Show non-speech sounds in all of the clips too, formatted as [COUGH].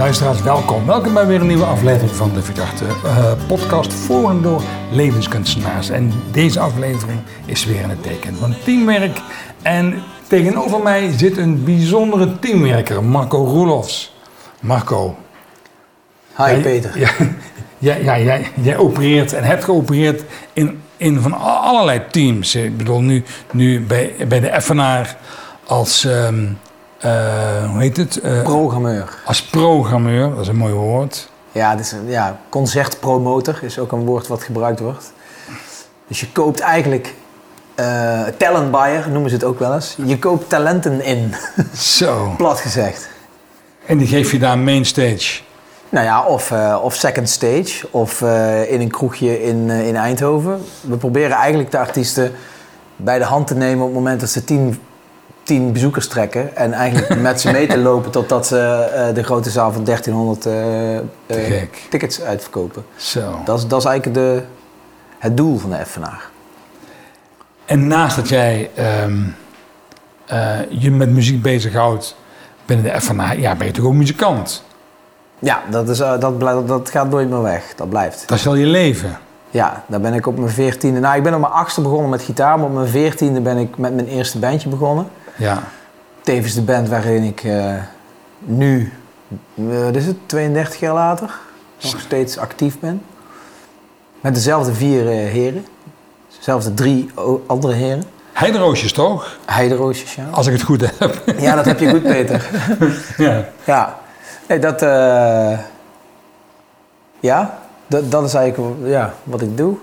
Luisteraars, welkom. Welkom bij weer een nieuwe aflevering van de Verdachte uh, podcast voor en door levenskunstenaars. En deze aflevering is weer in het teken van teamwerk. En tegenover mij zit een bijzondere teamwerker, Marco Roelofs. Marco. Hi jij, Peter. Ja, [LAUGHS] ja, ja, jij, jij opereert en hebt geopereerd in, in van allerlei teams. Ik bedoel, nu, nu bij, bij de FNR als... Um, uh, hoe heet het? Uh, programmeur. Als programmeur, dat is een mooi woord. Ja, een, ja, concertpromotor is ook een woord wat gebruikt wordt. Dus je koopt eigenlijk uh, talent buyer, noemen ze het ook wel eens. Je koopt talenten in. [LAUGHS] Zo. Plat gezegd. En die geef je daar main stage? Nou ja, of, uh, of second stage, of uh, in een kroegje in, in Eindhoven. We proberen eigenlijk de artiesten bij de hand te nemen op het moment dat ze tien tien bezoekers trekken. En eigenlijk [LAUGHS] met ze mee te lopen totdat ze uh, de grote zaal van 1300 uh, uh, tickets uitverkopen. Zo. Dat, is, dat is eigenlijk de, het doel van de FNA. En naast dat jij um, je met muziek bezighoudt binnen de FNA, ja, ben je toch ook muzikant? Ja, dat, is, dat, blijft, dat gaat nooit meer weg. Dat blijft. Dat is wel je leven? Ja, daar ben ik op mijn veertiende... Nou, ik ben op mijn achtste begonnen met gitaar, maar op mijn veertiende ben ik met mijn eerste bandje begonnen. Ja. Tevens de band waarin ik uh, nu, wat is het, 32 jaar later, nog steeds actief ben. Met dezelfde vier uh, heren. Dezelfde drie andere heren. Heideroosjes toch? Heideroosjes, ja. Als ik het goed heb. [LAUGHS] Ja, dat heb je goed, Peter. [LAUGHS] ja. Ja. Nee, dat... ja, dat, dat is eigenlijk ja, wat ik doe.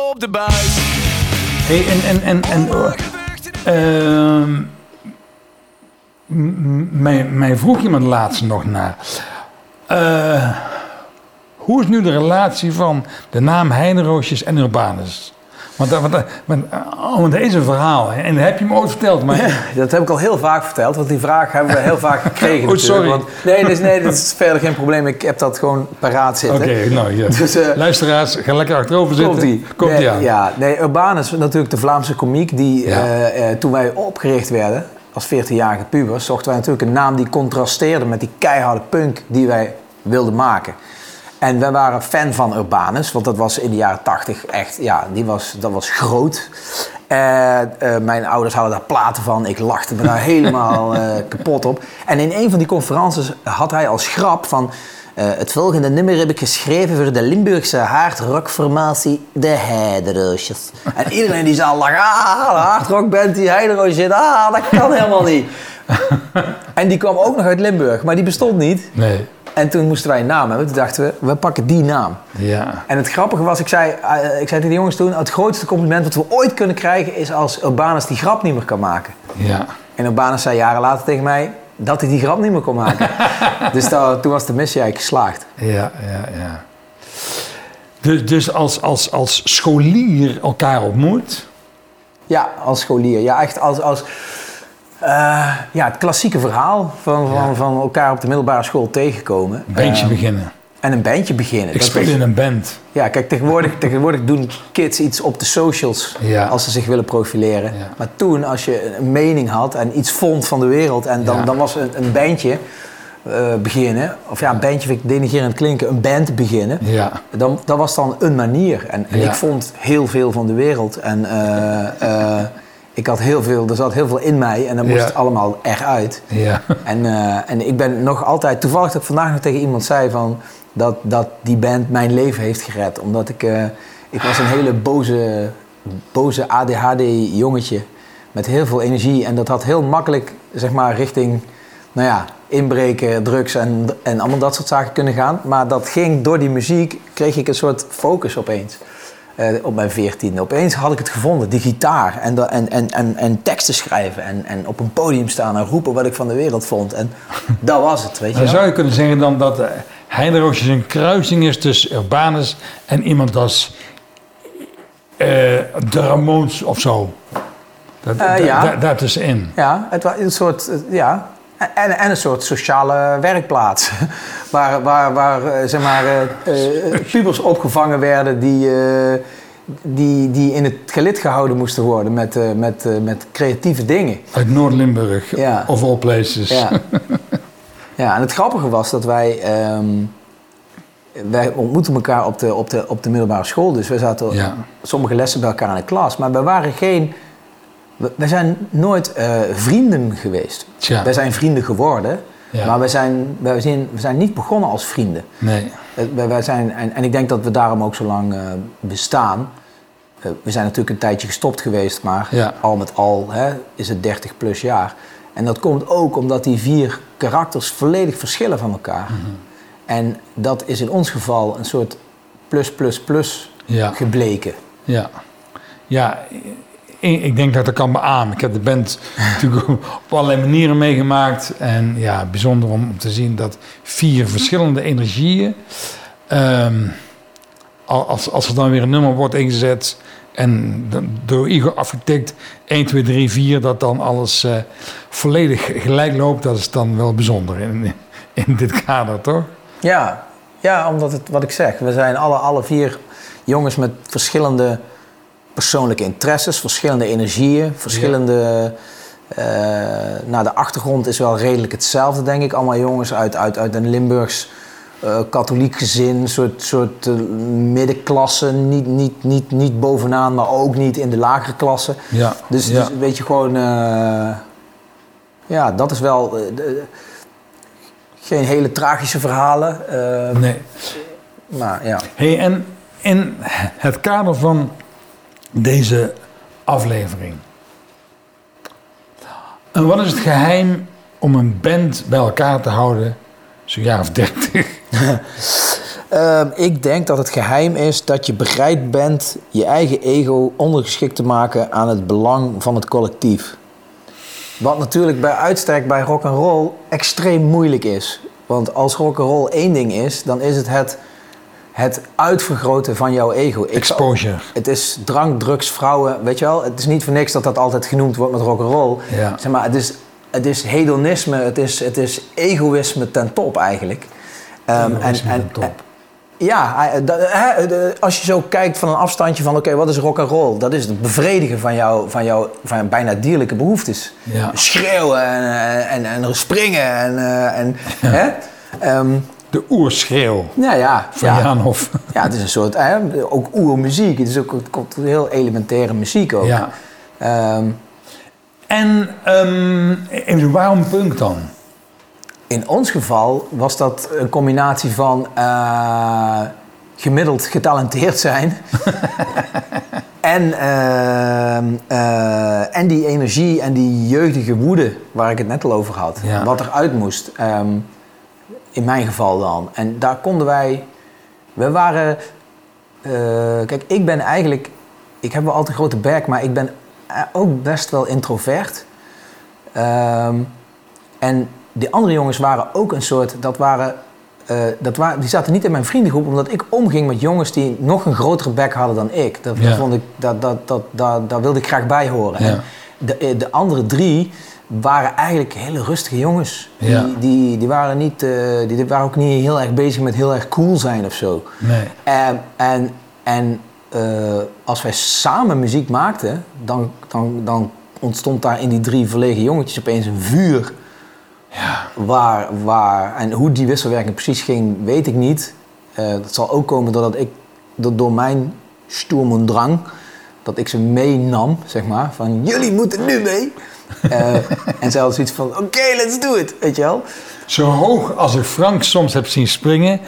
Op de buis. Hey, en, en, en, en uh, mij, mij vroeg iemand laatst nog naar. Uh, hoe is nu de relatie van de naam Heideroosjes en Urbanus? Want, want, want, want deze verhaal, en heb je me ooit verteld. Maar... Ja, dat heb ik al heel vaak verteld, want die vraag hebben we heel vaak gekregen. [LAUGHS] oh, sorry. Want, nee, dus, nee, dat is verder geen probleem. Ik heb dat gewoon paraat zitten. Oké, nou ja. [LAUGHS] Dus, uh, Luisteraars, ga lekker achterover zitten. Komt die. Komt nee, die aan. Ja, nee, Urbanus, natuurlijk de Vlaamse komiek, die ja. uh, uh, toen wij opgericht werden, als 14-jarige pubers, zochten wij natuurlijk een naam die contrasteerde met die keiharde punk die wij wilden maken. En wij waren fan van Urbanus, want dat was in de jaren 80 echt, ja, die was, dat was groot. Uh, uh, mijn ouders hadden daar platen van, ik lachte me daar helemaal uh, [LAUGHS] kapot op. En in een van die conferences had hij als grap van... het volgende nummer heb ik geschreven voor de Limburgse hardrockformatie De Heideroosjes. En iedereen die zal lachen, ah, de hardrockband die Heideroosjes, ah, dat kan helemaal niet. [LAUGHS] en die kwam ook nog uit Limburg, maar die bestond niet. Nee. En toen moesten wij een naam hebben. Toen dachten we, we pakken die naam. Ja. En het grappige was, ik zei, uh, ik zei tegen de jongens toen... het grootste compliment wat we ooit kunnen krijgen... is als Urbanus die grap niet meer kan maken. Ja. En Urbanus zei jaren later tegen mij... dat hij die grap niet meer kon maken. [LAUGHS] dus dat, toen was de missie eigenlijk geslaagd. Ja, ja, ja. Dus, dus als, als, als scholier elkaar ontmoet? Ja, als scholier. Ja, echt als... als uh, ja, het klassieke verhaal van, van, ja. van elkaar op de middelbare school tegenkomen. Een bandje uh, beginnen. En een bandje beginnen. Ik dat speel in een band. Ja, kijk, tegenwoordig, [LAUGHS] tegenwoordig doen kids iets op de socials ja. als ze zich willen profileren. Ja. Maar toen, als je een mening had en iets vond van de wereld... en dan, dan was een, een bandje uh, beginnen... of ja, een bandje vind ik denigerend klinken, een band beginnen... Ja. Dan, dat was dan een manier. En, en ik vond heel veel van de wereld. En ik had heel veel, er zat heel veel in mij en dan moest Ja. het allemaal eruit. Ja. En, eh, en ik ben nog altijd, toevallig dat ik vandaag nog tegen iemand zei van dat, dat die band mijn leven heeft gered. Omdat ik, eh, ik was een hele boze, boze ADHD jongetje met heel veel energie. En dat had heel makkelijk, zeg maar, richting, nou ja, inbreken, drugs en, en allemaal dat soort zaken kunnen gaan. Maar dat ging door die muziek, kreeg ik een soort focus opeens. Eh, op mijn veertiende. Opeens had ik het gevonden, die gitaar. En, en, en, en, en teksten schrijven. En, en op een podium staan en roepen wat ik van de wereld vond. En [LAUGHS] dat was het, weet je Dan zou je kunnen zeggen dan dat uh, Heideroosjes een kruising is tussen Urbanus en iemand als eh, de Ramones of zo. Dat, da- ja. da- daartussenin. Ja, het was een soort, ja. En, en een soort sociale werkplaats. [LAUGHS] waar waar, waar eh, zeg maar, eh, pubers opgevangen werden die, die, die in het gelid gehouden moesten worden met, met, met creatieve dingen. Uit Noord-Limburg, Ja. of all places. Ja. [LAUGHS] ja, en het grappige was dat wij. ehm, wij ontmoetten elkaar op de, op, de, op de middelbare school. Dus wij zaten Ja. sommige lessen bij elkaar in de klas. Maar wij waren geen. We- Wij zijn nooit eh, vrienden geweest. Tja. Wij zijn vrienden geworden. Ja. Maar wij zijn, wij, zijn, we zijn niet begonnen als vrienden. Nee. Eh, Wij, wij zijn, en, en ik denk dat we daarom ook zo lang eh, bestaan. We zijn natuurlijk een tijdje gestopt geweest, maar Ja. al met al hè, is het 30 plus jaar. En dat komt ook omdat die vier karakters volledig verschillen van elkaar. Mhm. En dat is in ons geval een soort plus plus plus Ja. gebleken. Ja. Ja, ik, denk dat dat kan beamen. Ik heb de band natuurlijk [LAUGHS] op allerlei manieren meegemaakt. En ja, bijzonder om, te zien dat vier verschillende energieën... ehm, al- als, als er dan weer een nummer wordt ingezet... en door Igor Architect 1, 2, 3, 4... dat dan alles eh, volledig gelijk loopt... dat is dan wel bijzonder in, in dit kader, toch? Ja, ja omdat het, wat ik zeg, we zijn alle, alle vier jongens met verschillende persoonlijke interesses, verschillende energieën, verschillende. eh, nou, de achtergrond is wel redelijk hetzelfde, denk ik. Allemaal jongens uit, uit, uit een Limburgs eh, katholiek gezin, soort, soort eh, middenklasse. Niet, niet, niet, niet bovenaan, maar ook niet in de lagere klasse. Ja. Dus, ja. dus weet je gewoon. ja, dat is wel. de- geen hele tragische verhalen. Nee. Maar ja. Hey, en in het kader van deze aflevering. En wat is het geheim om een band bij elkaar te houden, zo'n jaar of dertig? [LAUGHS] Ehm, ik denk dat het geheim is dat je bereid bent je eigen ego ondergeschikt te maken aan het belang van het collectief. Wat natuurlijk bij uitstek bij rock and roll extreem moeilijk is. Want als rock and roll één ding is, dan is het het, het uitvergroten van jouw ego. Ik Exposure. Het is drank, drugs, vrouwen, weet je wel. Het is niet voor niks dat dat altijd genoemd wordt met rock and roll. Ja. Zeg maar, het is, het is hedonisme, het is, het is egoïsme ten top eigenlijk. Ehm, Egoïsme ten top. ja, hè, de- als je zo kijkt van een afstandje van oké, wat is rock and roll? Dat is het bevredigen van jouw van jou, van bijna dierlijke behoeftes. Ja. Schreeuwen en, en, en springen en, eh, en hè? Ehm, De oerschreeuw nou ja, van ja. Jan Hof. Ja, het is een soort, hè, ook oermuziek. Het is ook het komt heel elementaire muziek ook. Ja. Ehm, En even, waarom punk dan? in ons geval was dat een combinatie van eh, gemiddeld getalenteerd zijn [LAUGHS] en, ehm, eh, en die energie en die jeugdige woede waar ik het net al over had. Ja. Wat eruit moest. In mijn geval dan. En daar konden wij. We waren. eh, kijk, ik ben eigenlijk. Ik heb wel altijd een grote bek, maar ik ben eh, ook best wel introvert. Ehm, en die andere jongens waren ook een soort. Dat waren. eh, dat waren, die zaten niet in mijn vriendengroep, omdat ik omging met jongens die nog een grotere bek hadden dan ik. Dat, vond ik, dat, dat, dat, dat, daar wilde ik graag bij horen. Ja. En de, de andere drie waren eigenlijk hele rustige jongens. Die, Ja. die, die, waren niet, eh, die, waren ook niet heel erg bezig met heel erg cool zijn of zo. Nee. En, en, en eh, als wij samen muziek maakten, dan, dan, dan ontstond daar in die drie verlegen jongetjes opeens een vuur. Ja. Waar, waar, en hoe die wisselwerking precies ging, weet ik niet. Eh, dat zal ook komen doordat ik, door, door mijn stoem en drang, dat ik ze meenam, zeg maar. Van, jullie moeten nu mee. Eh, en hadden zoiets van, oké, let's do it, weet je wel. Zo hoog als ik Frank soms heb zien springen,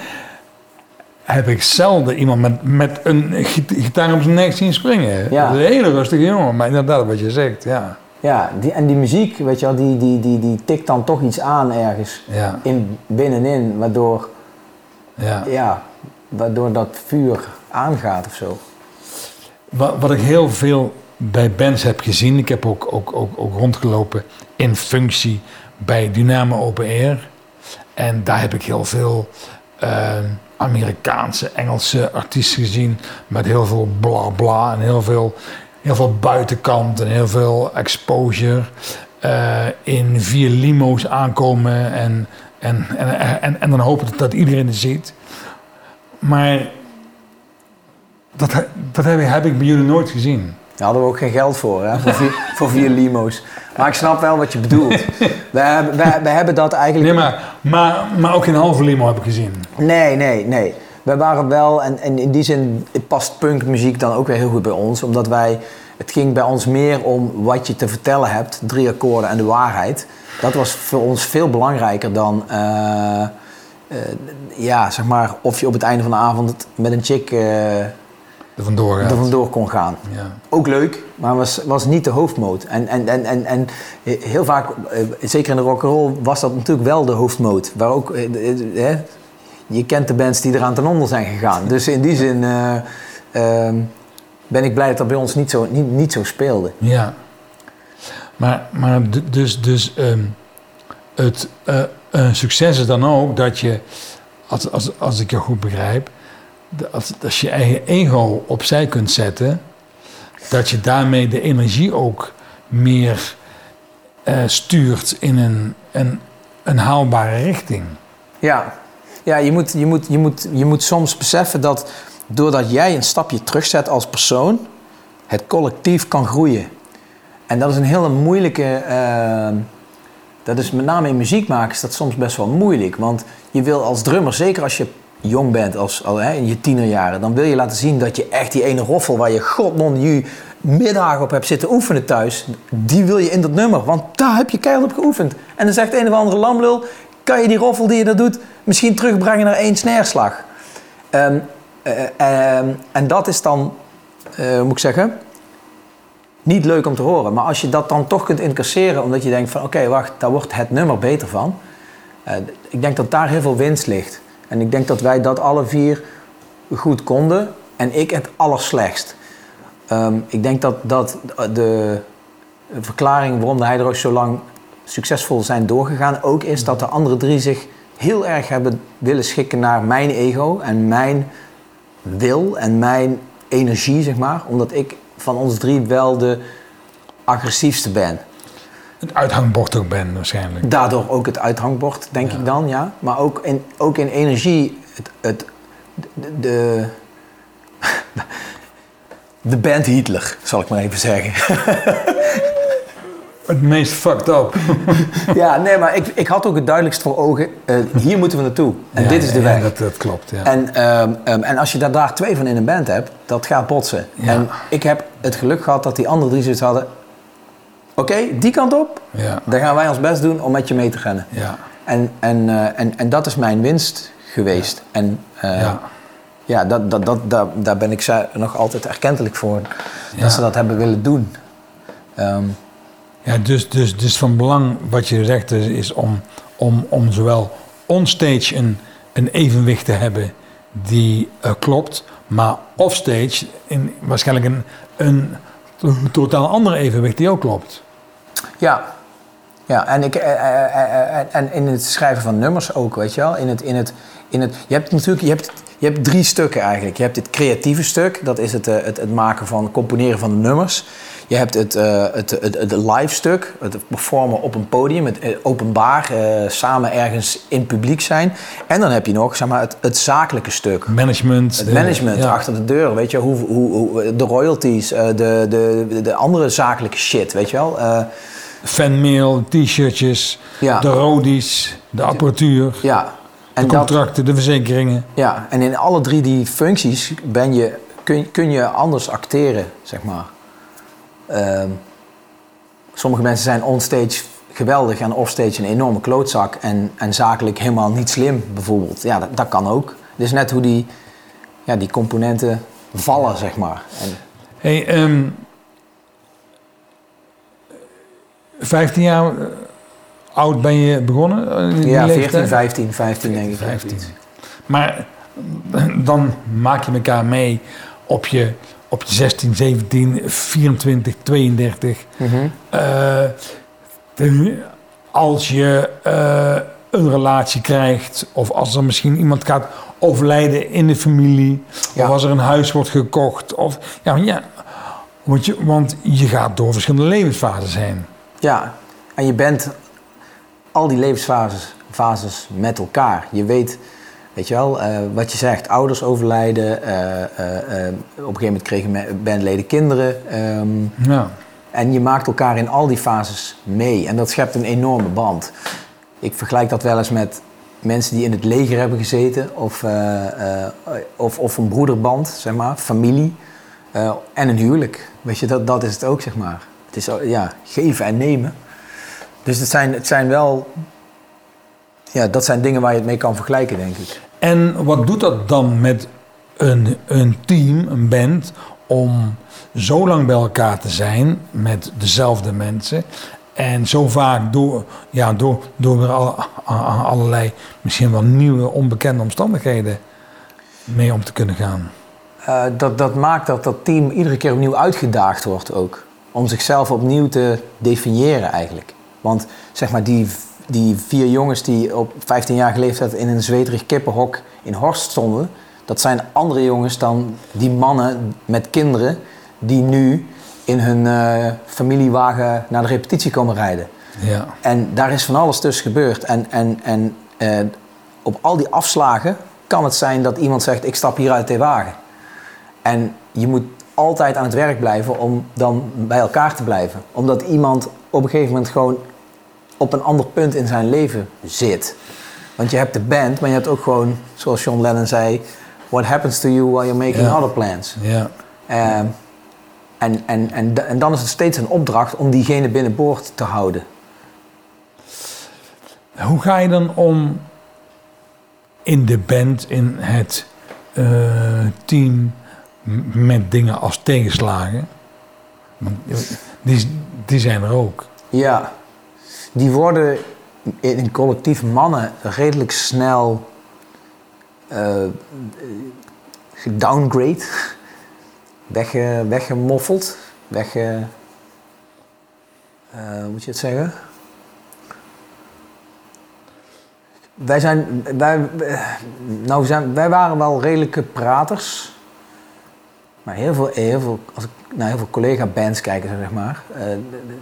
heb ik zelden iemand met, met een git- gitaar op zijn nek zien springen. Ja. Dat is een hele rustige jongen, maar inderdaad wat je zegt, ja. Ja, die, en die muziek, weet je wel, die, die, die, die tikt dan toch iets aan ergens Ja, in, binnenin, waardoor, ja. ja, waardoor dat vuur aangaat of zo. Wat, wat ik heel veel bij bands heb gezien, ik heb ook, ook, ook, ook rondgelopen in functie bij Dynamo Open Air. En daar heb ik heel veel eh, Amerikaanse, Engelse artiesten gezien met heel veel bla bla en heel veel heel veel buitenkant en heel veel exposure. eh, in vier limo's aankomen en, en, en, en, en dan hopen dat, iedereen het ziet. Maar dat, dat heb ik bij jullie nooit gezien. Daar hadden we ook geen geld voor, hè? Voor, vier, [LAUGHS] voor vier limo's. Maar ik snap wel wat je bedoelt. We hebben, wij hebben dat eigenlijk... Nee, maar, maar, maar ook geen halve limo heb ik gezien. Nee, nee, nee. We waren wel, en, en in die zin past punkmuziek dan ook weer heel goed bij ons, omdat wij, het ging bij ons meer om wat je te vertellen hebt, drie akkoorden en de waarheid. Dat was voor ons veel belangrijker dan, eh, eh, ja, zeg maar, of je op het einde van de avond met een chick eh Er vandoor er kon gaan. Ja. Ook leuk, maar was, was niet de hoofdmoot. En, en, en, en, en heel vaak, eh, zeker in de rock'n'roll, was dat natuurlijk wel de hoofdmoot. Waar ook, eh, eh, eh, je kent de bands die eraan ten onder zijn gegaan. Dus in die zin eh, ehm, ben ik blij dat dat bij ons niet zo, niet, niet zo speelde. Ja. Maar, maar dus, dus ehm, het succes is dan ook dat je, als, als, als ik je goed begrijp, als, als je eigen ego opzij kunt zetten, dat je daarmee de energie ook meer eh, stuurt in een, een, een haalbare richting. Ja, ja je, moet, je, moet, je, moet, je moet soms beseffen dat doordat jij een stapje terugzet als persoon, het collectief kan groeien. En dat is een hele moeilijke. eh, dat is met name in muziek maken is dat soms best wel moeilijk. Want je wil als drummer, zeker als je jong bent, als, al, hè, in je tienerjaren, dan wil je laten zien dat je echt die ene roffel waar je godnon je middagen op hebt zitten oefenen thuis, die wil je in dat nummer. Want daar heb je keihard op geoefend. En dan zegt een of andere lamlul, kan je die roffel die je dat doet misschien terugbrengen naar één sneerslag. Ehm, eh, ehm, en dat is dan, eh, moet ik zeggen, niet leuk om te horen. Maar als je dat dan toch kunt incasseren, omdat je denkt van oké, wacht, daar wordt het nummer beter van. Eh, ik denk dat daar heel veel winst ligt. En ik denk dat wij dat alle vier goed konden en ik het allerslechtst. Ehm, ik denk dat, dat de verklaring waarom de Heideroos zo lang succesvol zijn doorgegaan ook is dat de andere drie zich heel erg hebben willen schikken naar mijn ego en mijn wil en mijn energie, zeg maar. Omdat ik van ons drie wel de agressiefste ben. Het uithangbord ook ben waarschijnlijk. Daardoor ook het uithangbord, denk ik dan, ja. Maar ook in, ook in energie, het, het, de, de, [LAUGHS] de band Hitler, zal ik maar even zeggen. [LAUGHS] Het meest fucked up. [LAUGHS] ja, nee, maar ik, ik had ook het duidelijkst voor ogen, eh, hier moeten we naartoe. En Ja, dit is de ja, weg. Dat, dat klopt, ja. En, ehm, ehm, en als je daar, daar twee van in een band hebt, dat gaat botsen. Ja. En ik heb het geluk gehad dat die andere drie zoiets hadden. Oké, die kant op, ja, dan gaan wij ons best doen om met je mee te rennen. ja, En, en, eh, en, en dat is mijn winst geweest. En eh, ja. ja, dat, dat, dat, daar, daar ben ik ze nog altijd erkentelijk voor. Dat ze dat hebben willen doen. Ehm, Ja, dus, dus, dus van belang wat je zegt is, is om, om, om zowel onstage een, een evenwicht te hebben die eh, klopt, maar offstage in, waarschijnlijk een, een to- totaal ander evenwicht die ook klopt. Ja. Ja, en, ik, eh, eh, eh, en in het schrijven van nummers ook, weet je wel. In het, in het, in het, je hebt natuurlijk je hebt, je hebt drie stukken eigenlijk. Je hebt het creatieve stuk, dat is het, het, het maken van, componeren van de nummers. Je hebt het, het, het, het live stuk, het performen op een podium, het openbaar, samen ergens in publiek zijn. En dan heb je nog zeg maar, het, het zakelijke stuk. Management. Het management ja. achter de deur, weet je, hoe, hoe, hoe, de royalties, de, de, de andere zakelijke shit, weet je wel. Fanmail, t-shirtjes, Ja. de rodies, de apparatuur, ja. de En dat, contracten, de verzekeringen. Ja, en in alle drie die functies ben je, kun, kun je anders acteren, zeg maar. Ehm, sommige mensen zijn onstage geweldig en offstage een enorme klootzak en, en zakelijk helemaal niet slim, bijvoorbeeld. Ja, dat, dat kan ook. Het is net hoe die, ja, die componenten vallen, zeg maar. En, Hey, ehm 15 jaar eh, oud ben je begonnen? eh, ja, leeftijd? 14, 15, 15 denk ik. 15. Maar dan maak je elkaar mee op je, op je 16, 17, 24, 32. Mhm. Eh, de- als je eh, een relatie krijgt, of als er misschien iemand gaat overlijden in de familie, Ja. of als er een huis wordt gekocht, of ja, ja, Want je, want je gaat door verschillende levensfases heen. Ja, en je bent al die levensfases fases met elkaar. Je weet, weet je wel, eh, wat je zegt, ouders overlijden, eh, eh, op een gegeven moment kregen bandleden kinderen. ehm, Ja. en je maakt elkaar in al die fases mee. En dat schept een enorme band. Ik vergelijk dat wel eens met mensen die in het leger hebben gezeten. Of, of, of een broederband, zeg maar, familie. en een huwelijk. Weet je, dat, dat is het ook, zeg maar. Het is ja, geven en nemen. Dus het zijn, het zijn wel... Ja, dat zijn dingen waar je het mee kan vergelijken, denk ik. En wat doet dat dan met een, een team, een band, om zo lang bij elkaar te zijn met dezelfde mensen en zo vaak door, ja, door, door weer allerlei misschien wel nieuwe onbekende omstandigheden mee om te kunnen gaan? Eh, dat, dat maakt dat dat team iedere keer opnieuw uitgedaagd wordt ook. Om zichzelf opnieuw te definiëren eigenlijk. Want zeg maar die, die vier jongens die op 15-jarige leeftijd in een zweterig kippenhok in Horst stonden... dat zijn andere jongens dan die mannen met kinderen die nu in hun eh, familiewagen naar de repetitie komen rijden. Ja, En daar is van alles tussen gebeurd. En, en, en eh, op al die afslagen kan het zijn dat iemand zegt: Ik stap hier uit de wagen. En je moet altijd aan het werk blijven om dan bij elkaar te blijven. Omdat iemand op een gegeven moment gewoon op een ander punt in zijn leven zit. Want je hebt de band, maar je hebt ook gewoon, zoals John Lennon zei: What happens to you while you're making other plans? ja, Eh, en, en, en, en dan is het steeds een opdracht om diegene binnenboord te houden. Hoe ga je dan om in de band, in het eh, team, met dingen als tegenslagen? Die, die zijn er ook. Ja, die worden in collectief mannen redelijk snel eh gedowngrade, wegge, weggemoffeld, wegge... eh, hoe moet je het zeggen? Wij zijn, wij, nou zijn, wij waren wel redelijke praters. Maar heel veel, heel veel, als ik naar heel veel collega-bands kijk, zeg maar. eh, de- de-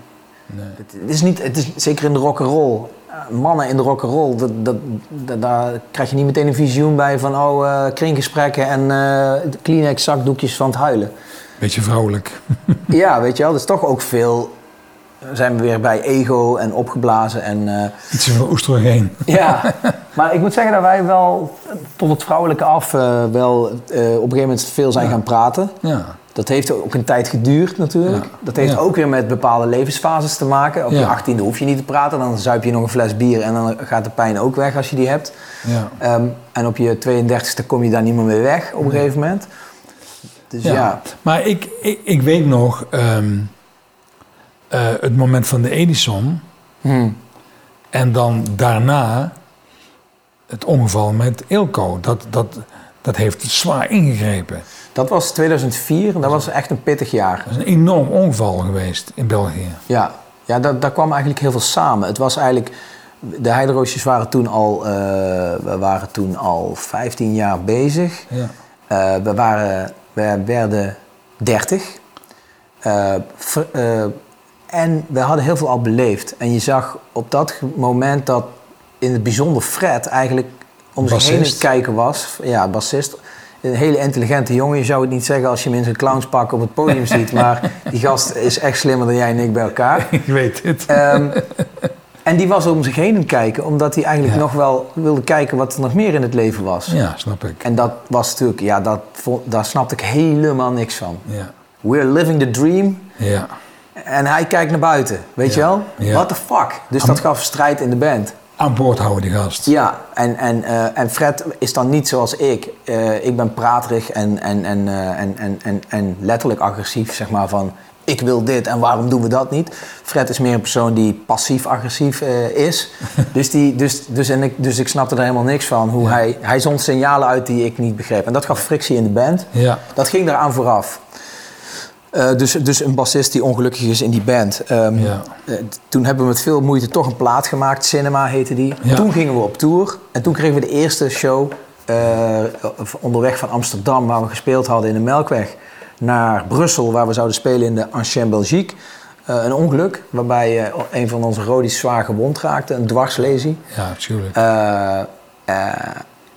Nee. het is niet, het is zeker in de rock'n'roll. Uh, mannen in de rock'n'roll, dat, dat, dat, daar krijg je niet meteen een visioen bij van oh, eh, kringgesprekken en Kleenex zakdoekjes van het huilen. Beetje vrouwelijk. ja, weet je wel, dat is toch ook veel. Zijn we weer bij ego en opgeblazen en eh, Iets van oestrogeen. ja. [LAUGHS] maar ik moet zeggen dat wij wel tot het vrouwelijke af eh, wel eh, op een gegeven moment veel zijn gaan praten. Ja. Dat heeft ook een tijd geduurd natuurlijk. Ja. Dat heeft Ja. ook weer met bepaalde levensfases te maken. Op je achttiende hoef je niet te praten. Dan zuip je nog een fles bier en dan gaat de pijn ook weg als je die hebt. Ja. Ehm, en op je 32e kom je daar niet meer mee weg op een gegeven moment. Dus ja. Ja. Maar ik, ik, ik weet nog ehm, eh, het moment van de Edison Hm. en dan daarna het ongeval met Ilko. Dat, dat, dat heeft zwaar ingegrepen. Dat was 2004 en dat was echt een pittig jaar. Dat is een enorm ongeval geweest in België. Ja, ja daar, daar kwam eigenlijk heel veel samen. Het was eigenlijk... De Heideroosjes waren toen al, eh, we waren toen al 15 jaar bezig. Ja. Eh, we, waren, we werden 30. Eh, ver- eh, en we hadden heel veel al beleefd. En je zag op dat moment dat in het bijzonder Fred eigenlijk om zich heen het kijken was. Ja, bassist. Een hele intelligente jongen. Je zou het niet zeggen als je hem in zijn clownspak op het podium ziet. [LAUGHS] Maar die gast is echt slimmer dan jij en ik bij elkaar. [LAUGHS] Ik weet het. Ehm, en die was om zich heen aan het kijken. Omdat hij eigenlijk Ja. nog wel wilde kijken wat er nog meer in het leven was. Ja, snap ik. En dat was natuurlijk, ja, dat, daar snapte ik helemaal niks van. Ja. We're living the dream. Ja. En hij kijkt naar buiten, weet Ja, je wel? ja. What the fuck? Dus dat gaf strijd in de band. Aan boord houden die gast. Ja, en, en, eh, en Fred is dan niet zoals ik. Eh, ik ben praterig en, en, en, eh, en, en, en, en letterlijk agressief, zeg maar, van... Ik wil dit en waarom doen we dat niet? Fred is meer een persoon die passief-agressief is. [LAUGHS] dus, die, dus, dus, en ik, dus ik snapte er helemaal niks van. Hoe hij, hij zond signalen uit die ik niet begreep. En dat gaf frictie in de band. Ja. Dat ging eraan vooraf. Eh, dus, dus een bassist die ongelukkig is in die band. Ehm, Ja. eh, toen hebben we met veel moeite toch een plaat gemaakt. Cinema heette die. Ja. Toen gingen we op tour. En toen kregen we de eerste show eh, onderweg van Amsterdam... waar we gespeeld hadden in de Melkweg... naar Brussel, waar we zouden spelen in de Ancien Belgique. Een ongeluk waarbij een van onze rodies zwaar gewond raakte, een dwarslesie. Ja, natuurlijk.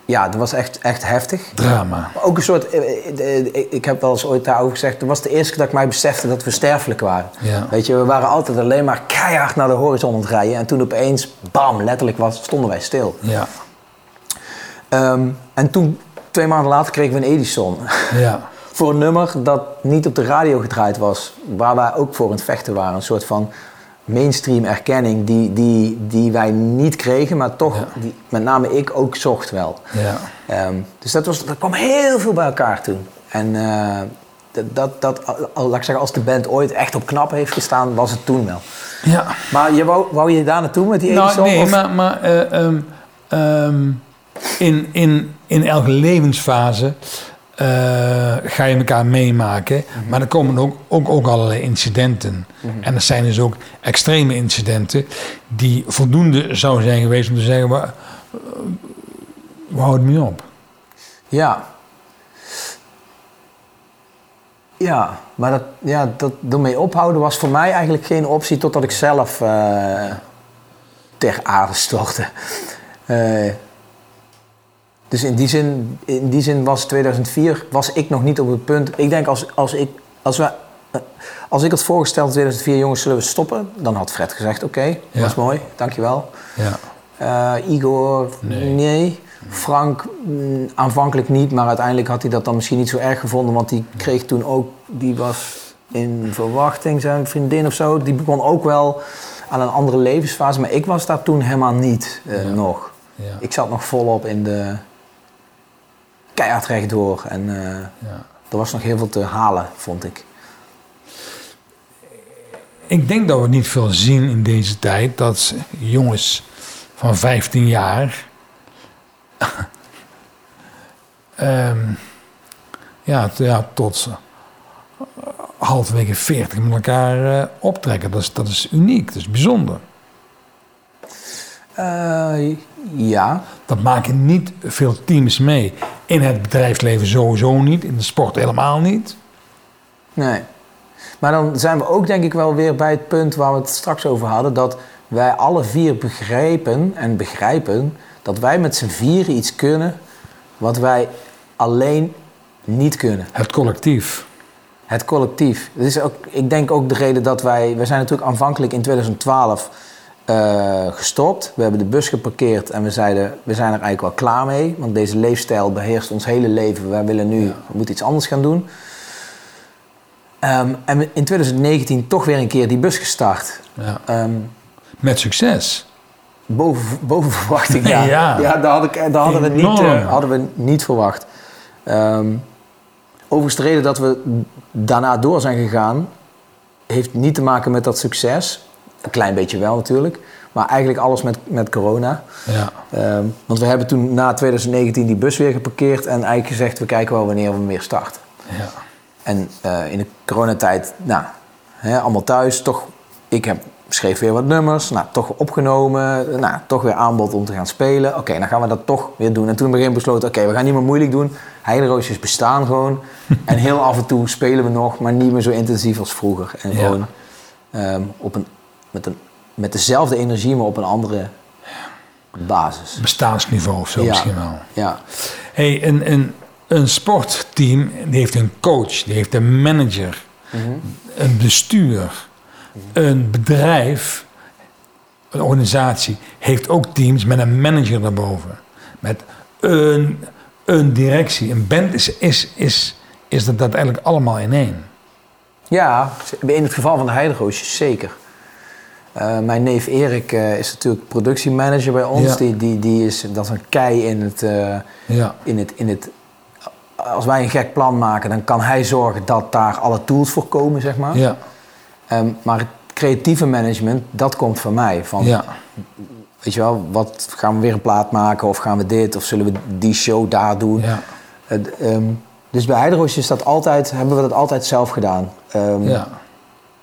Ja, dat was echt, echt heftig. Drama. Maar ook een soort, eh, eh, eh, ik heb wel eens ooit daarover gezegd, het was de eerste keer dat ik mij besefte dat we sterfelijk waren. Ja. Weet je, we waren altijd alleen maar keihard naar de horizon aan het rijden. En toen opeens, bam, letterlijk was, stonden wij stil. Ja. Ehm, en toen, twee maanden later, kregen we een Edison. Ja. [LAUGHS] voor een nummer dat niet op de radio gedraaid was. Waar wij ook voor aan het vechten waren. Een soort van mainstream erkenning die, die, die wij niet kregen, maar toch, Ja. die, met name ik ook zocht wel. Ja. Ehm, dus dat, was, dat kwam heel veel bij elkaar toen. En eh, dat, dat, al- laat ik zeggen, als de band ooit echt op knap heeft gestaan, was het toen wel. Ja. Maar je wou, wou je daar naartoe met die Nou, nee, of- maar, maar eh, ehm, ehm, in, in, in elke levensfase ga je elkaar meemaken. Mhm. Maar er komen ook, ook, ook allerlei incidenten. En er zijn dus ook extreme incidenten die voldoende zou zijn geweest om te zeggen, we, we houden op. Ja. Ja, maar dat, ja, dat ermee ophouden was voor mij eigenlijk geen optie totdat ik zelf eh, ter aarde stortte. Eh, dus in die, zin, in die zin was 2004 was ik nog niet op het punt. Ik denk als, als, ik, als, we, eh, als ik had voorgesteld in 2004, jongens, zullen we stoppen? Dan had Fred gezegd, oké, Ja. dat is mooi, dankjewel. Ja. Eh, Igor, Nee. nee. Frank, mm, aanvankelijk niet, maar uiteindelijk had hij dat dan misschien niet zo erg gevonden, want die kreeg toen ook, die was in verwachting, zijn vriendin of zo, die begon ook wel aan een andere levensfase, maar ik was daar toen helemaal niet eh, Ja. nog. Ja. Ik zat nog volop in de keihard rechtdoor en eh, Ja. er was nog heel veel te halen, vond ik. Ik denk dat we niet veel zien in deze tijd dat jongens van 15 jaar. [LAUGHS] ehm, ja, ja, tot halverwege 40 met elkaar eh, optrekken. Dat is, dat is uniek, dat is bijzonder. Eh, ja, Dat maken niet veel teams mee. In het bedrijfsleven sowieso niet, in de sport helemaal niet. Nee. Maar dan zijn we ook denk ik wel weer bij het punt waar we het straks over hadden. Dat wij alle vier begrijpen en begrijpen dat wij met z'n vieren iets kunnen wat wij alleen niet kunnen. Het collectief. Het collectief. Dat is ook, ik denk ook de reden dat wij... We zijn natuurlijk aanvankelijk in 2012 eh, gestopt. We hebben de bus geparkeerd en we zeiden... We zijn er eigenlijk wel klaar mee. Want deze leefstijl beheerst ons hele leven. Wij willen nu... We moeten iets anders gaan doen. Ehm, en in 2019 toch weer een keer die bus gestart. Ja. Ehm, Met succes. boven, boven [LAUGHS] verwachting, ja. Ja. ja. daar, had ik, daar hadden, we niet, eh, hadden we niet verwacht. Ehm, overigens, de reden dat we daarna door zijn gegaan... heeft niet te maken met dat succes. Een klein beetje wel natuurlijk. Maar eigenlijk alles met, met corona. Ja. Ehm, want we hebben toen na 2019 die bus weer geparkeerd... en eigenlijk gezegd, we kijken wel wanneer we weer starten. ja. En eh, in de coronatijd, nou, hè, allemaal thuis, toch, ik heb, schreef weer wat nummers, nou, toch opgenomen, nou, toch weer aanbod om te gaan spelen. Oké, dan gaan we dat toch weer doen. En toen we besloten, oké, we gaan niet meer moeilijk doen. Heideroosjes bestaan gewoon. [LAUGHS] en heel af en toe spelen we nog, maar niet meer zo intensief als vroeger. En Ja. gewoon ehm, op een, met, een, met dezelfde energie, maar op een andere basis. Bestaansniveau of zo Ja. misschien wel. Ja, Hey, een, een, een sportteam die heeft een coach, die heeft een manager, een bestuur, een bedrijf, een organisatie heeft ook teams met een manager daarboven. Met een, een directie. Een band is, is, is, is dat, dat eigenlijk allemaal in één. Ja, in het geval van de Heideroosjes zeker. Eh, mijn neef Erik eh, is natuurlijk productiemanager bij ons. Ja. Die, die, die is, dat is een kei in het, eh, Ja, in, het, in het... Als wij een gek plan maken, dan kan hij zorgen dat daar alle tools voor komen, zeg maar. ja, Ehm, maar het creatieve management, dat komt van mij. Van, ja. Weet je wel, wat gaan we weer een plaat maken? Of gaan we dit? Of zullen we die show daar doen? ehm, dus bij Heideroosjes is dat altijd, hebben we dat altijd zelf gedaan. Ehm, ja.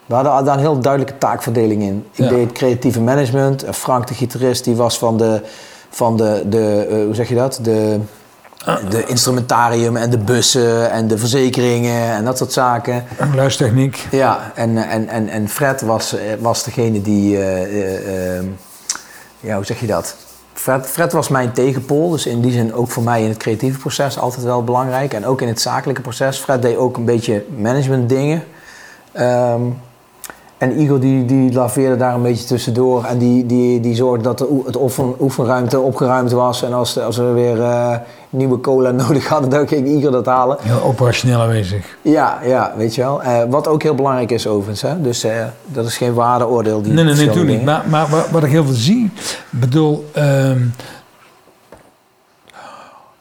We hadden daar een heel duidelijke taakverdeling in. Ik Ja. deed creatieve management. En Frank, de gitarist, die was van de, van de, de eh, hoe zeg je dat? De De instrumentarium en de bussen en de verzekeringen en dat soort zaken. Luistechniek. Ja, en, en, en, en Fred was, eh, was degene die... eh, eh, eh, ja, hoe zeg je dat? Fred, Fred was mijn tegenpool, dus in die zin ook voor mij in het creatieve proces altijd wel belangrijk. En ook in het zakelijke proces. Fred deed ook een beetje management dingen. Ehm, en Igor die, die laveerde daar een beetje tussendoor. En die, die, die zorgde dat de het oefen, oefenruimte opgeruimd was. En als, als we weer eh, nieuwe cola [LAUGHS] nodig hadden, dan ging Igor dat halen. Heel operationeel aanwezig. Ja, ja, weet je wel. Eh, wat ook heel belangrijk is overigens. Hè? Dus eh, dat is geen waardeoordeel. Die Nee, nee, nee, natuurlijk niet. Maar, maar wat- ik heel veel zie, bedoel, ehm,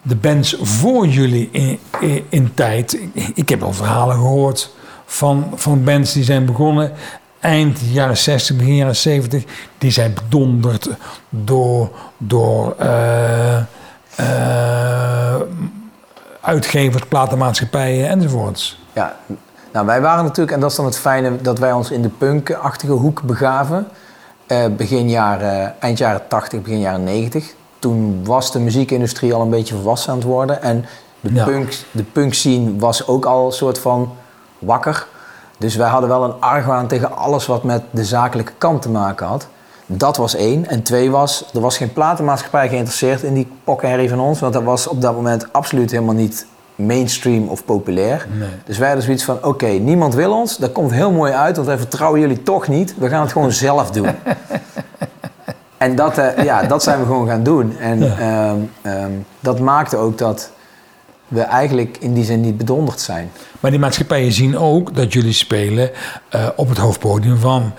de bands voor jullie in, in, in tijd. Ik, ik heb al verhalen gehoord van, van bands die zijn begonnen eind jaren 60, begin jaren 70. Die zijn bedonderd door, door eh, eh, uitgevers, platenmaatschappijen enzovoorts. Ja, nou wij waren natuurlijk, en dat is dan het fijne, dat wij ons in de punkachtige hoek begaven. Eh, begin jaren, eind jaren 80, begin jaren 90. Toen was de muziekindustrie al een beetje volwassen aan het worden. En de, Ja. punk, de punk scene was ook al een soort van wakker. Dus wij hadden wel een argwaan tegen alles wat met de zakelijke kant te maken had. Dat was één. En twee was, er was geen platenmaatschappij geïnteresseerd in die pokkenherrie van ons. Want dat was op dat moment absoluut helemaal niet mainstream of populair. Nee. Dus wij hadden zoiets van, oké, niemand wil ons. Dat komt heel mooi uit, want wij vertrouwen jullie toch niet. We gaan het gewoon [LAUGHS] zelf doen. en dat, eh, ja, dat zijn we gewoon gaan doen. En ehm, ehm, dat maakte ook dat we eigenlijk in die zin niet bedonderd zijn. Maar die maatschappijen zien ook dat jullie spelen eh, op het hoofdpodium van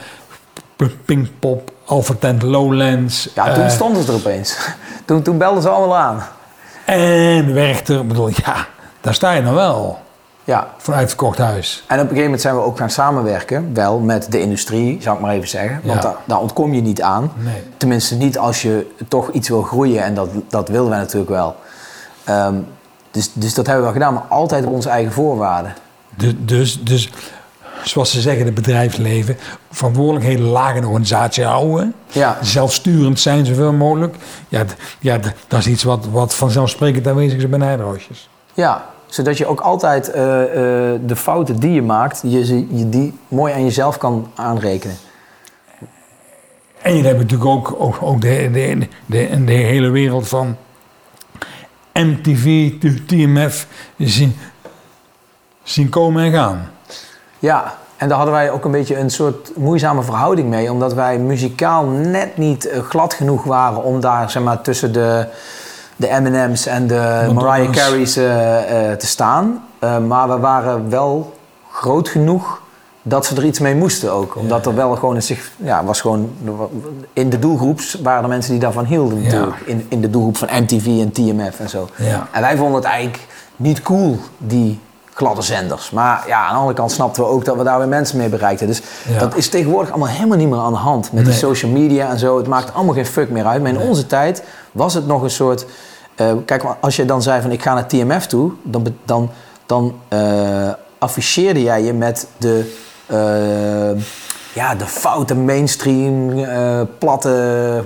Pinkpop, Alpha Tent Lowlands. Ja, toen eh, stonden ze er opeens. [LAUGHS] Toen, toen belden ze allemaal aan. En Werchter, ik bedoel, ja, daar sta je dan wel. Ja, Voor uitverkocht huis. En op een gegeven moment zijn we ook gaan samenwerken, wel met de industrie, zou ik maar even zeggen. Want Ja. daar, daar ontkom je niet aan. Nee. Tenminste niet als je toch iets wil groeien en dat, dat willen wij natuurlijk wel. Ehm, dus, dus dat hebben we wel gedaan, maar altijd op onze eigen voorwaarden. Dus, dus, dus, zoals ze zeggen, het bedrijfsleven, verantwoordelijkheden laag in de organisatie houden. Ja, Zelfsturend zijn zoveel mogelijk. Ja, ja dat is iets wat, wat vanzelfsprekend aanwezig is bij Nijderhoosjes. ja, zodat je ook altijd eh, eh, de fouten die je maakt, je, je die mooi aan jezelf kan aanrekenen. En jullie hebben natuurlijk ook, ook, ook de, de, de, de hele wereld van MTV, TMF zien, zien komen en gaan. Ja, en daar hadden wij ook een beetje een soort moeizame verhouding mee. Omdat wij muzikaal net niet eh, glad genoeg waren om daar zeg maar, tussen de, de M&M's en de. Mariah Carey's eh, eh, te staan. Maar we waren wel groot genoeg dat ze er iets mee moesten ook. Omdat er wel gewoon een zich... Ja, was gewoon... In de doelgroep waren er mensen die daarvan hielden natuurlijk. In, in de doelgroep van MTV en TMF en zo. En wij vonden het eigenlijk niet cool, die gladde zenders. Maar ja, aan de andere kant snapten we ook dat we daar weer mensen mee bereikten. Dus Ja. dat is tegenwoordig allemaal helemaal niet meer aan de hand. Met Nee. de social media en zo. Het maakt allemaal geen fuck meer uit. Maar in onze tijd was het nog een soort... eh, kijk, als je dan zei van ik ga naar TMF toe... dan, dan, dan eh, afficheerde jij je met de... eh, ja, de foute mainstream, eh, platte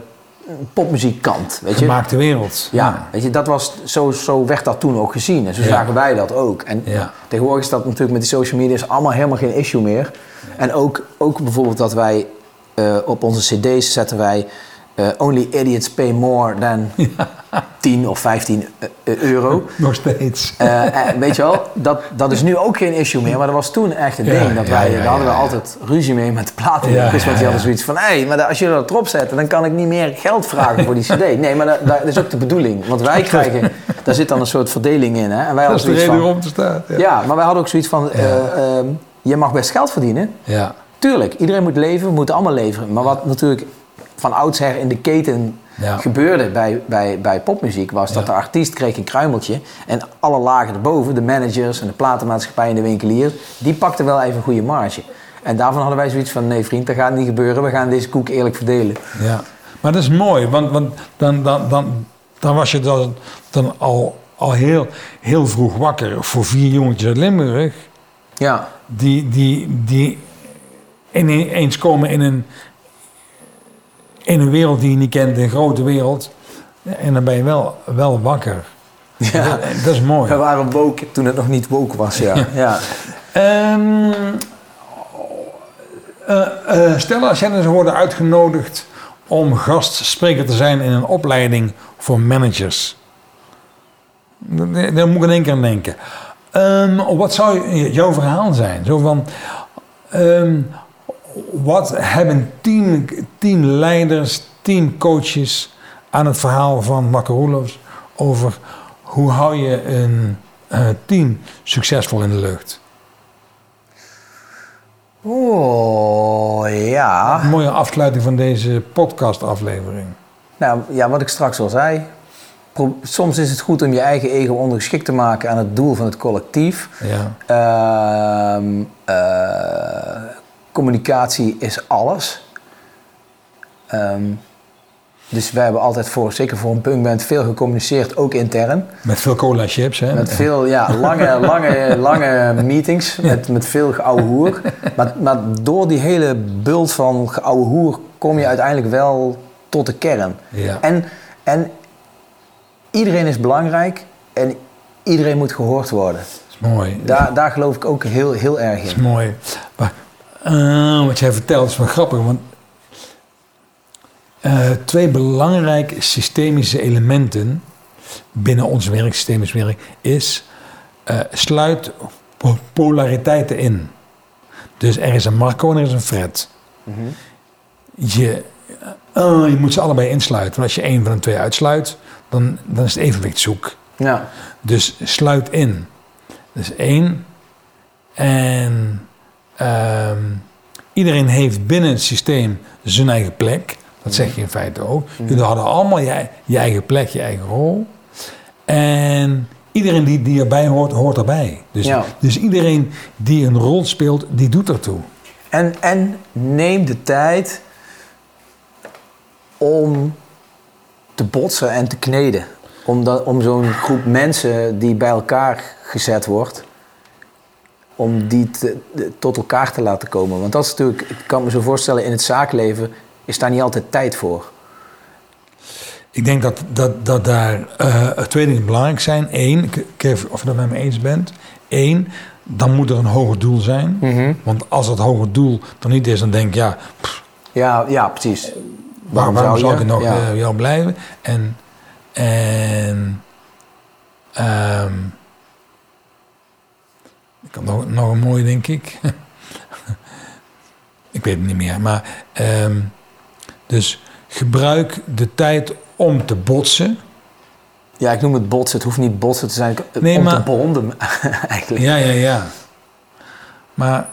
popmuziekkant. Weet je? Gemaakte wereld. Ja, weet je, dat was, zo, zo werd dat toen ook gezien. En zo Ja. zagen wij dat ook. En Ja. tegenwoordig is dat natuurlijk met die social media is allemaal helemaal geen issue meer. En ook, ook bijvoorbeeld dat wij eh, op onze cd's zetten wij... only idiots pay more than [LAUGHS] [LAUGHS] 10 of 15 eh, euro. [LAUGHS] Nog steeds. Eh, eh, weet je wel, dat, dat is nu ook geen issue meer, maar dat was toen echt een Ja, ding. Dat wij, ja, daar hadden we altijd ruzie mee met de platen. Ja, want die hadden zoiets van, hé, hey, maar als jullie dat erop zetten, dan kan ik niet meer geld vragen voor die [LAUGHS] cd. Nee, maar dat, dat is ook de bedoeling. Want wij krijgen, daar zit dan een soort verdeling in. Hè? En wij Dat is de reden waarom te staan. Ja. ja, maar wij hadden ook zoiets van, eh, ehm, je mag best geld verdienen. ja. Tuurlijk, iedereen moet leven, we moeten allemaal leveren. Maar wat natuurlijk van oudsher in de keten Ja. gebeurde bij, bij, bij popmuziek... was dat Ja. de artiest kreeg een kruimeltje... en alle lagen erboven, de managers en de platenmaatschappij en de winkelier... die pakten wel even een goede marge. En daarvan hadden wij zoiets van... nee vriend, dat gaat niet gebeuren. We gaan deze koek eerlijk verdelen. Ja, maar dat is mooi, want, want dan, dan, dan, dan was je dan, dan al, al heel, heel vroeg wakker voor vier jongetjes uit Limburg. Ja, Die, die, die ineens komen in een, in een wereld die je niet kent, een grote wereld. En dan ben je wel, wel wakker. Ja. Dat, dat is mooi. We waren woke toen het nog niet woke was, ja. ja. Stel als jij dus worden uitgenodigd om gastspreker te zijn in een opleiding voor managers. Daar moet ik in één keer aan denken. Ehm, wat zou jouw verhaal zijn? Zo van, ehm, wat hebben team, teamleiders, teamcoaches aan het verhaal van Marco Roelofs over hoe hou je een eh, team succesvol in de lucht? Oh, ja. Een mooie afsluiting van deze podcastaflevering. Nou, ja, wat ik straks al zei. Soms is het goed om je eigen ego ondergeschikt te maken aan het doel van het collectief. Ja. Ehm, eh, communicatie is alles. Ehm, dus wij hebben altijd voor, zeker voor een punkband, veel gecommuniceerd, ook intern. Met veel cola chips, hè? Met veel ja, lange, [LAUGHS] lange, lange meetings, met, met veel geouwe hoer. Maar, maar door die hele bult van geouwe hoer kom je uiteindelijk wel tot de kern. Ja. En, en iedereen is belangrijk en iedereen moet gehoord worden. Dat is mooi. Daar, daar geloof ik ook heel, heel erg Dat is in. mooi. Maar eh, wat jij vertelt is wel grappig, want eh, twee belangrijke systemische elementen binnen ons werk, systemisch werk, is eh, sluit po- polariteiten in. Dus er is een Marco en er is een Fred. je, eh, je moet ze allebei insluiten. Want als je één van de twee uitsluit, dan, dan is het evenwicht zoek. Ja, Dus sluit in. Dat is één. En ehm, iedereen heeft binnen het systeem zijn eigen plek. Dat zeg je in feite ook. Jullie hadden allemaal je, je eigen plek, je eigen rol. En iedereen die, die erbij hoort, hoort erbij. Dus, Ja. dus iedereen die een rol speelt, die doet ertoe. En, en neem de tijd om te botsen en te kneden. Om, dat- om zo'n groep mensen die bij elkaar gezet wordt, om die te- tot elkaar te laten komen. Want dat is natuurlijk, ik kan me zo voorstellen, in het zakenleven is daar niet altijd tijd voor. Ik denk dat, dat, dat daar eh, twee dingen belangrijk zijn. Eén, ik, ik of je dat met me eens bent. Eén, dan moet er een hoger doel zijn. Want als het hoger doel er niet is, dan denk ik, ja, pff, Ja, ja precies. waarom, waarom zou ik er nog Ja. eh, jou blijven? En, en ehm, nog, nog een mooie, denk ik. [LAUGHS] ik weet het niet meer. Maar ehm, dus gebruik de tijd om te botsen. Ja, ik noem het botsen. Het hoeft niet botsen te zijn. Nee, om te bonden, [LAUGHS] eigenlijk. Ja, ja, ja. Maar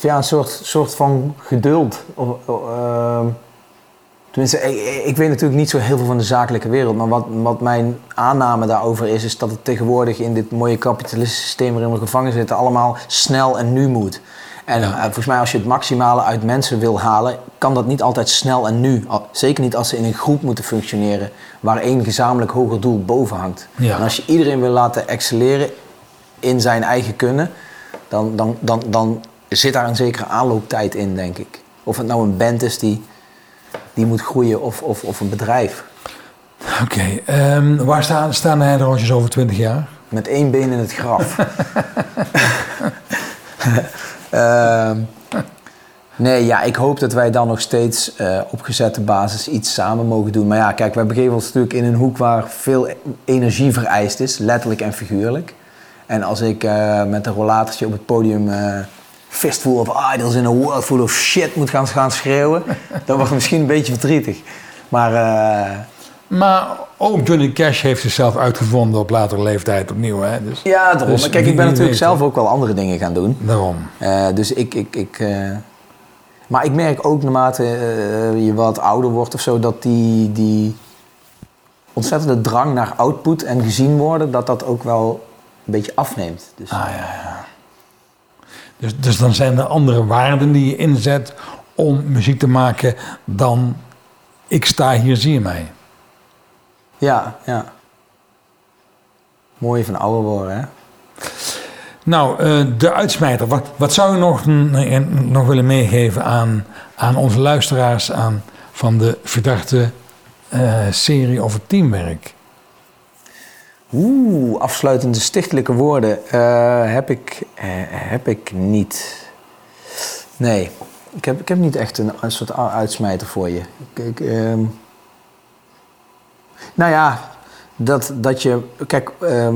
Of ja, een soort, soort van geduld. Of, ehm, tenminste, ik, ik weet natuurlijk niet zo heel veel van de zakelijke wereld. Maar wat, wat mijn aanname daarover is, is dat het tegenwoordig in dit mooie kapitalistische systeem waarin we gevangen zitten, allemaal snel en nu moet. En Ja. eh, volgens mij, als je het maximale uit mensen wil halen, kan dat niet altijd snel en nu. Zeker niet als ze in een groep moeten functioneren, waar één gezamenlijk hoger doel boven hangt. Ja. En als je iedereen wil laten excelleren in zijn eigen kunnen, dan, dan, dan, dan zit daar een zekere aanlooptijd in, denk ik. Of het nou een band is die, die moet groeien of, of, of een bedrijf. oké, ehm, waar staan, staan de heideroosjes over 20 jaar? Met één been in het graf. [LAUGHS] [LAUGHS] Ehm, nee, ja, ik hoop dat wij dan nog steeds eh, op gezette basis iets samen mogen doen. Maar ja, kijk, wij begeven ons natuurlijk in een hoek waar veel energie vereist is, letterlijk en figuurlijk. En als ik eh, met een rollatortje op het podium eh fistful of idols in a world full of shit moet gaan, gaan schreeuwen, [LAUGHS] dan wordt het misschien een beetje verdrietig. Maar eh, Maar ook Johnny Cash heeft zichzelf uitgevonden op latere leeftijd opnieuw. Hè? Dus ja, daarom. Dus Maar kijk, ik ben natuurlijk zelf ook wel andere dingen gaan doen. daarom. Eh, dus ik, ik, ik eh, maar ik merk ook naarmate je wat ouder wordt of zo, dat die, die ontzettende drang naar output en gezien worden, dat dat ook wel een beetje afneemt. Dus, Ah, ja, ja. Dus, dus dan zijn er andere waarden die je inzet om muziek te maken dan ik sta hier, zie je mij. ja, ja. Mooi van ouder worden, hè? Nou, eh, de uitsmijter. Wat, wat zou je nog, mm, nog willen meegeven aan, aan onze luisteraars aan, van de verdachte eh, serie over teamwerk? Oeh, afsluitende stichtelijke woorden eh, heb, ik, eh, heb ik niet. Nee, ik heb, ik heb niet echt een, een soort uitsmijter voor je. Ik, ehm, nou ja, dat, dat je... Kijk, ehm,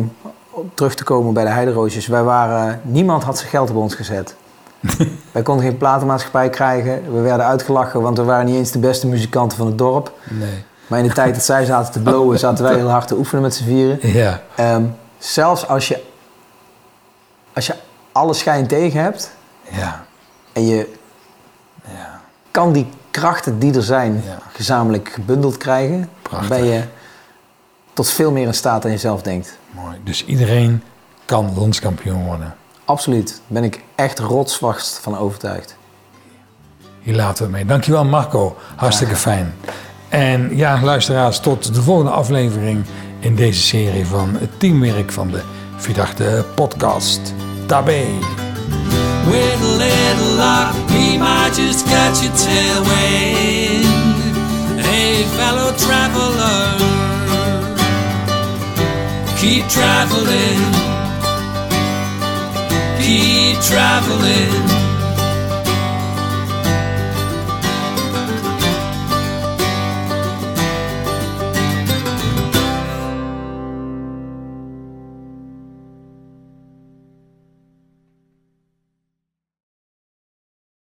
om terug te komen bij de Heideroosjes. Wij waren... Niemand had zijn geld op ons gezet. [LAUGHS] wij konden geen platenmaatschappij krijgen. We werden uitgelachen, want we waren niet eens de beste muzikanten van het dorp. Nee. Maar in de tijd dat zij zaten te blowen, zaten wij heel hard te oefenen met z'n vieren. Ja. Ehm, zelfs als je, als je alle schijn tegen hebt Ja. en je Ja. kan die krachten die er zijn Ja. gezamenlijk gebundeld krijgen, Prachtig. ben je tot veel meer in staat dan je zelf denkt. Mooi. Dus iedereen kan landskampioen worden. Absoluut. Daar ben ik echt rotsvast van overtuigd. Hier laten we het mee. Dankjewel Marco. Hartstikke fijn. En ja, luisteraars, tot de volgende aflevering in deze serie van het teamwerk van de Verdachte Podcast. Tabé. With a little luck, we might just catch a tailwind. Hey, fellow traveler, keep traveling, keep traveling.